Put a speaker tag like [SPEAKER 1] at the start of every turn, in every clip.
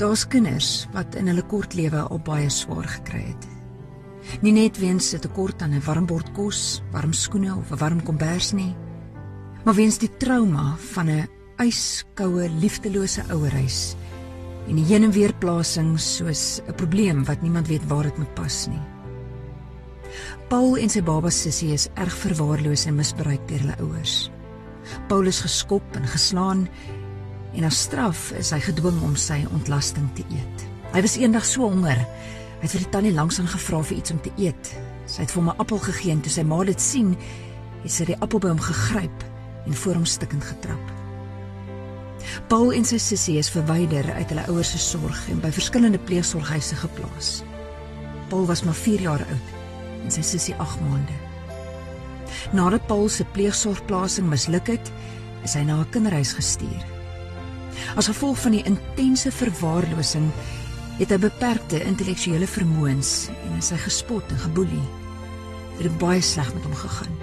[SPEAKER 1] Daar's kinders wat in hulle kort lewe al baie swaar gekry het. Nie net weens 'n tekort aan 'n warm bord kos, warm skoene of 'n warm kombers nie, maar weens die trauma van 'n yskoue, liefdelose ouerhuis en die heen en weer plasing soos 'n probleem wat niemand weet waar dit moet pas nie. Paul en sy baba Sissie is erg verwaarloos en misbruik deur hulle ouers. Paul is geskop en geslaan en as straf is hy gedwing om sy ontlasting te eet. Hy was eendag so honger. Hy het vir die tannie langs aan gevra vir iets om te eet. Sy het vir hom 'n appel gegee en toe sy ma dit sien, het sy die appel by hom gegryp en voor hom stikkend getrap. Paul en sy sussie is verwyder uit hulle ouers se sorg en by verskillende pleegsorghuise geplaas. Paul was maar 4 jaar oud en sy sussie 8 maande. Nadat Paul se pleegsorgplasing misluk het, is hy na 'n kinderhuis gestuur. As gevolg van die intense verwaarlosing het hy beperkte intellektuele vermoëns en hy is gespot en geboelie. Dit het baie sleg met hom gegaan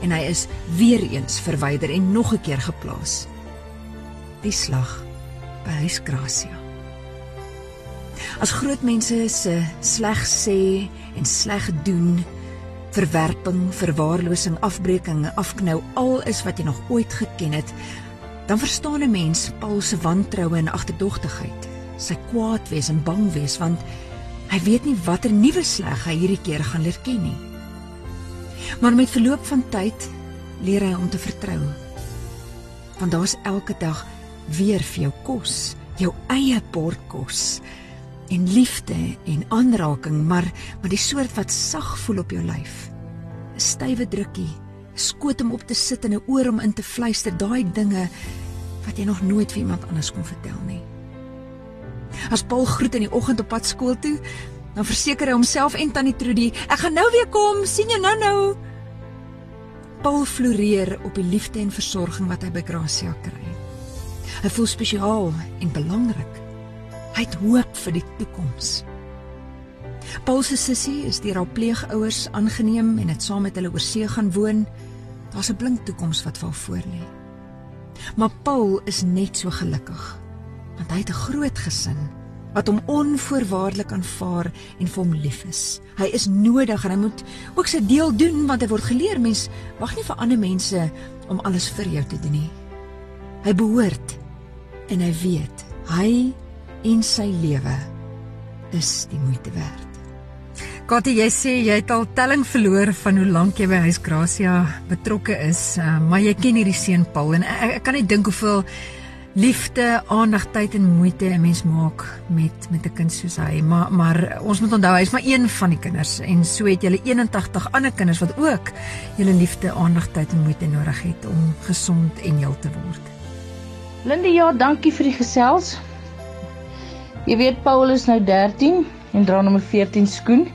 [SPEAKER 1] en hy is weer eens verwyder en nog 'n keer geplaas. Die slag by huis Gracia. As groot mense se sleg sê en sleg doen, verwerping, verwaarlosing, afbreeking, afknou al is wat jy nog ooit geken het, dan verstaan 'n mens Paul se wantroue en agterdogtigheid, sy kwaad wees en bang wees want hy weet nie watter nuwe sleg hy hierdie keer gaan leer ken nie. Maar met verloop van tyd leer hy om te vertrou. Want daar's elke dag weer vir jou kos, jou eie bord kos en liefde en aanraking, maar maar die soort wat sag voel op jou lyf. 'n Stywe drukkie, skoot om op te sit en 'n oor om in te fluister, daai dinge wat jy nog nooit vir iemand anders kon vertel nie. As Paul groet in die oggend op pad skool toe, dan verseker hy homself en tannie Trudy, ek gaan nou weer kom, sien jy nou nou. Paul floreer op die liefde en versorging wat hy by Gracia kry. Hy voel spesiaal en belangrik. Hy het hoop vir die toekoms. Paul se sussie is deur haar pleegouers aangeneem en het saam met hulle oor see gaan woon. Daar's 'n blink toekoms wat vir haar voorlê. Maar Paul is net so gelukkig want hy het 'n groot gesin wat hom onvoorwaardelik aanvaar en vir hom lief is. Hy is nodig en hy moet ook sy deel doen want hy word geleer mens wag nie vir ander mense om alles vir jou te doen nie. Hy behoort en hy weet hy en sy lewe is die moeite werd.
[SPEAKER 2] Katie, jy sê jy het al telling verloor van hoe lank jy by Huis Gracia betrokke is, uh, maar jy ken hierdie seun Paul en ek, ek kan net dink hoeveel liefde, aandag, tyd en moeite 'n mens maak met met 'n kind soos hy. Maar maar ons moet onthou hy's maar een van die kinders en so het jy 81 ander kinders wat ook julle liefde, aandag, tyd en moeite nodig het om gesond en heel te word.
[SPEAKER 3] Linde, ja, dankie vir die gesels. Jy weet Paul is nou 13 en dra nommer 14 skoen.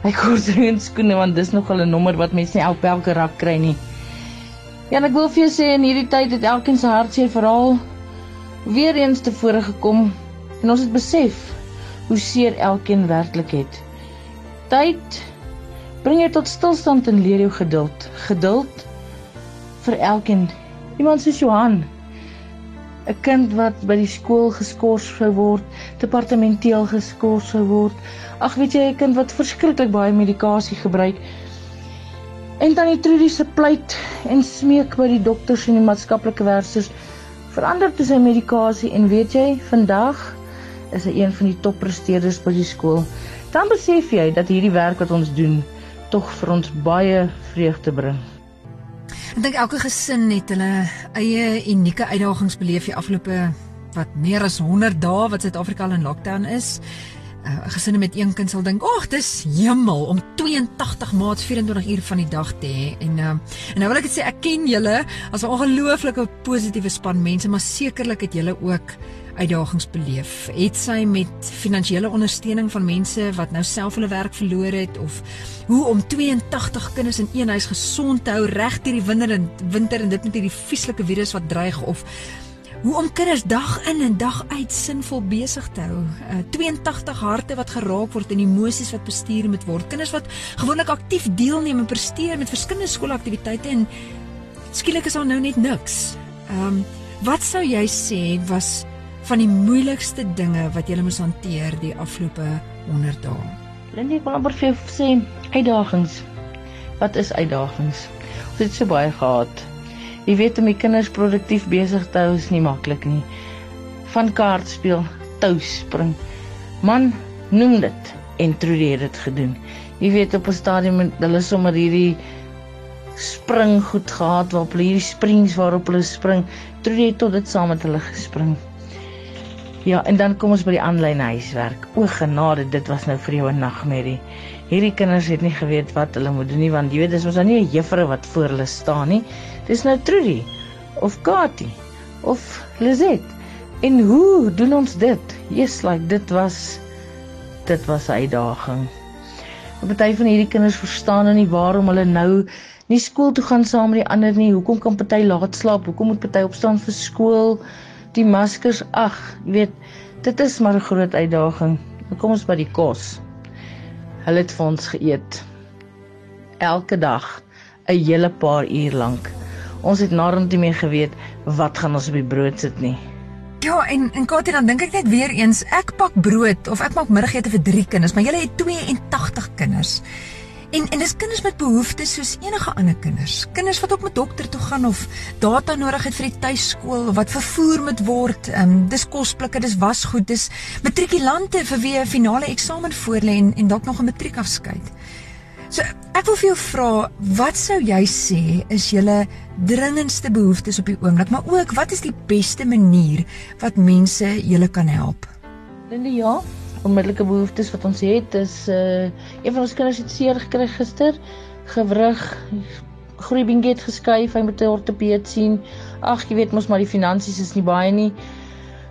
[SPEAKER 3] Hy kort reën skoene want dis nogal 'n nommer wat mense nie op elke rak kry nie. Ja, en ek wil vir jou sê in hierdie tyd het elkeen se hartseer verhaal weer eens tevore gekom en ons het besef hoe seer elkeen werklik het. Tyd bring jou tot stilstand en leer jou geduld. Geduld vir elkeen. Iemand soos Johan 'n kind wat by die skool geskort sou word, departementeel geskort sou word. Ag weet jy, 'n kind wat verskriklik baie medikasie gebruik. En dan die Trudy se pleit en smeek by die dokters en die maatskaplike werkers verander toe sy medikasie en weet jy, vandag is hy een van die toppresteerders by die skool. Dan besef jy dat hierdie werk wat ons doen tog vir ons baie vreugde bring.
[SPEAKER 2] Ek dink elke gesin het hulle eie unieke uitdagings beleef die afgelope wat meer as 100 dae wat Suid-Afrika in lockdown is. Uh, Gesinne met een kind sal dink, "Ag, dis hemel om 82 maats 24 uur van die dag te hê." En uh, en nou wil ek dit sê, ek ken julle as 'n ongelooflike positiewe span mense, maar sekerlik het julle ook uitdagings beleef. Het sy met finansiële ondersteuning van mense wat nou self hulle werk verloor het of hoe om 82 kinders in een huis gesond te hou reg deur die winter en winter en dit met hierdie vieslike virus wat dreig of hoe om kinders dag in en dag uit sinvol besig te hou. Uh, 82 harte wat geraak word en emosies wat bestuur moet word. Kinders wat gewoonlik aktief deelneem en presteer met verskillende skoolaktiwiteite en skielik is daar nou net niks. Ehm um, wat sou jy sê was
[SPEAKER 1] van die moeilikste dinge wat jy moes hanteer die afgelope 100 dae?
[SPEAKER 3] Lindy, ek wil amper vir jou sê uitdagings. Wat is uitdagings? Ons het so baie gehad. Jy weet om die kinders produktief besig te hou is nie maklik nie. Van kaart speel, tou spring. Man, noem dit en Trudy het dit gedoen. Jy weet op 'n stadium hulle sommer hierdie spring goed gehad waarop hulle hierdie springs waarop hulle spring. Trudy het tot dit saam met hulle gespring. Ja, en dan kom ons by die aanlyn huiswerk. O genade, dit was nou vir jou 'n nagmerrie. Hierdie kinders het nie geweet wat hulle moet doen nie want jy weet dis ons nou nie 'n juffrou wat voor hulle staan nie. Dis nou Trudy of Katie of Lizet. En hoe doen ons dit? Yes, like dit was dit was 'n uitdaging. 'n Party van hierdie kinders verstaan nou nie waarom hulle nou nie skool toe gaan saam met die ander nie. Hoekom kan party laat slaap? Hoekom moet party opstaan vir skool? Die maskers, ag, jy weet, dit is maar 'n groot uitdaging. Kom ons by die kos. Hulle het vir ons geëet elke dag 'n hele paar uur lank. Ons het naderhand nie meer geweet wat gaan ons op die brood sit nie.
[SPEAKER 1] Ja, en en Katie dan dink ek net weer eens, ek pak brood of ek maak middagete vir 3 kinders, maar julle het 82 kinders. En en dis kinders met behoeftes soos enige ander kinders. Kinders wat ook met dokter toe gaan of data nodig het vir die tuiskool of wat vervoer moet word. Ehm um, dis kosblikke, dis wasgoed, dis matrikulante vir wie 'n finale eksamen voorlê en en dalk nog 'n matriekafskeid. So ek wil vir jou vra, wat sou jy sê is julle dringendste behoeftes op die oomblik, maar ook wat is die beste manier wat mense julle kan help?
[SPEAKER 3] Linde ja, onmiddellike behoeftes wat ons het is uh een van ons kinders het seer gekry gister, gewrig, groeibinget geskuif, hy moet 'n ortopeed sien. Ag, jy weet mos maar die finansies is nie baie nie.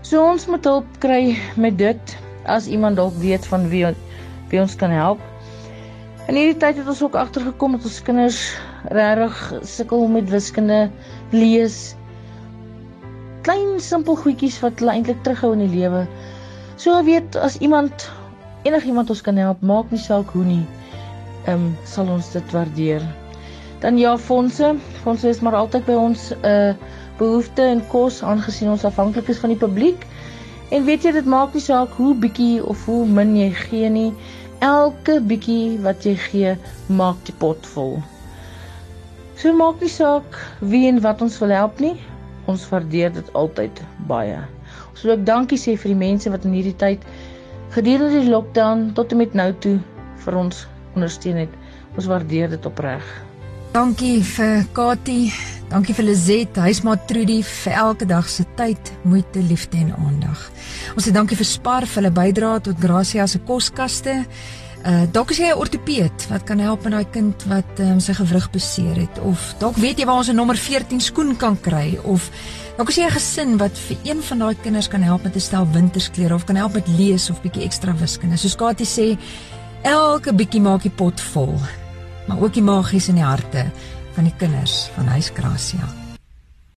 [SPEAKER 3] So ons moet hulp kry met dit as iemand dalk weet van wie wie ons kan help. In hierdie tyd het ons ook agtergekom dat ons kinders regtig sukkel met wiskunde, lees. Klein simpel goedjies wat hulle eintlik terughou in die lewe. So weet as iemand enigiemand ons kan help, maak nie saak hoe nie. Ehm um, sal ons dit waardeer. Dan ja, fondse. Fondse is maar altyd by ons 'n uh, behoefte en kos aangesien ons afhanklik is van die publiek. En weet jy dit maak nie saak hoe bietjie of hoe min jy gee nie. Elke bietjie wat jy gee, maak die pot vol. So maak nie saak wie en wat ons wil help nie. Ons waardeer dit altyd baie. So ek dankie sê vir die mense wat in hierdie tyd gedurende die lockdown tot en met nou toe vir ons ondersteun het. Ons waardeer dit opreg.
[SPEAKER 1] Dankie vir Katie, dankie vir Lizet, huismaat Trudy vir elke dag se tyd, moeite, liefde en aandag. Ons sê dankie vir Spar vir hulle bydrae tot Gracia se koskaste. Uh dalk is jy 'n ortopeed wat kan help met daai kind wat um, sy gewrig beseer het of dalk weet jy waar ons 'n nommer 14 skoen kan kry of Dalk is jy 'n gesin wat vir een van daai kinders kan help met 'n stel wintersklere of kan help met lees of bietjie ekstra wiskunde. Soos Katie sê, elke bietjie maak die pot vol. Maar ook die magies in die harte van die kinders van Huisgracia.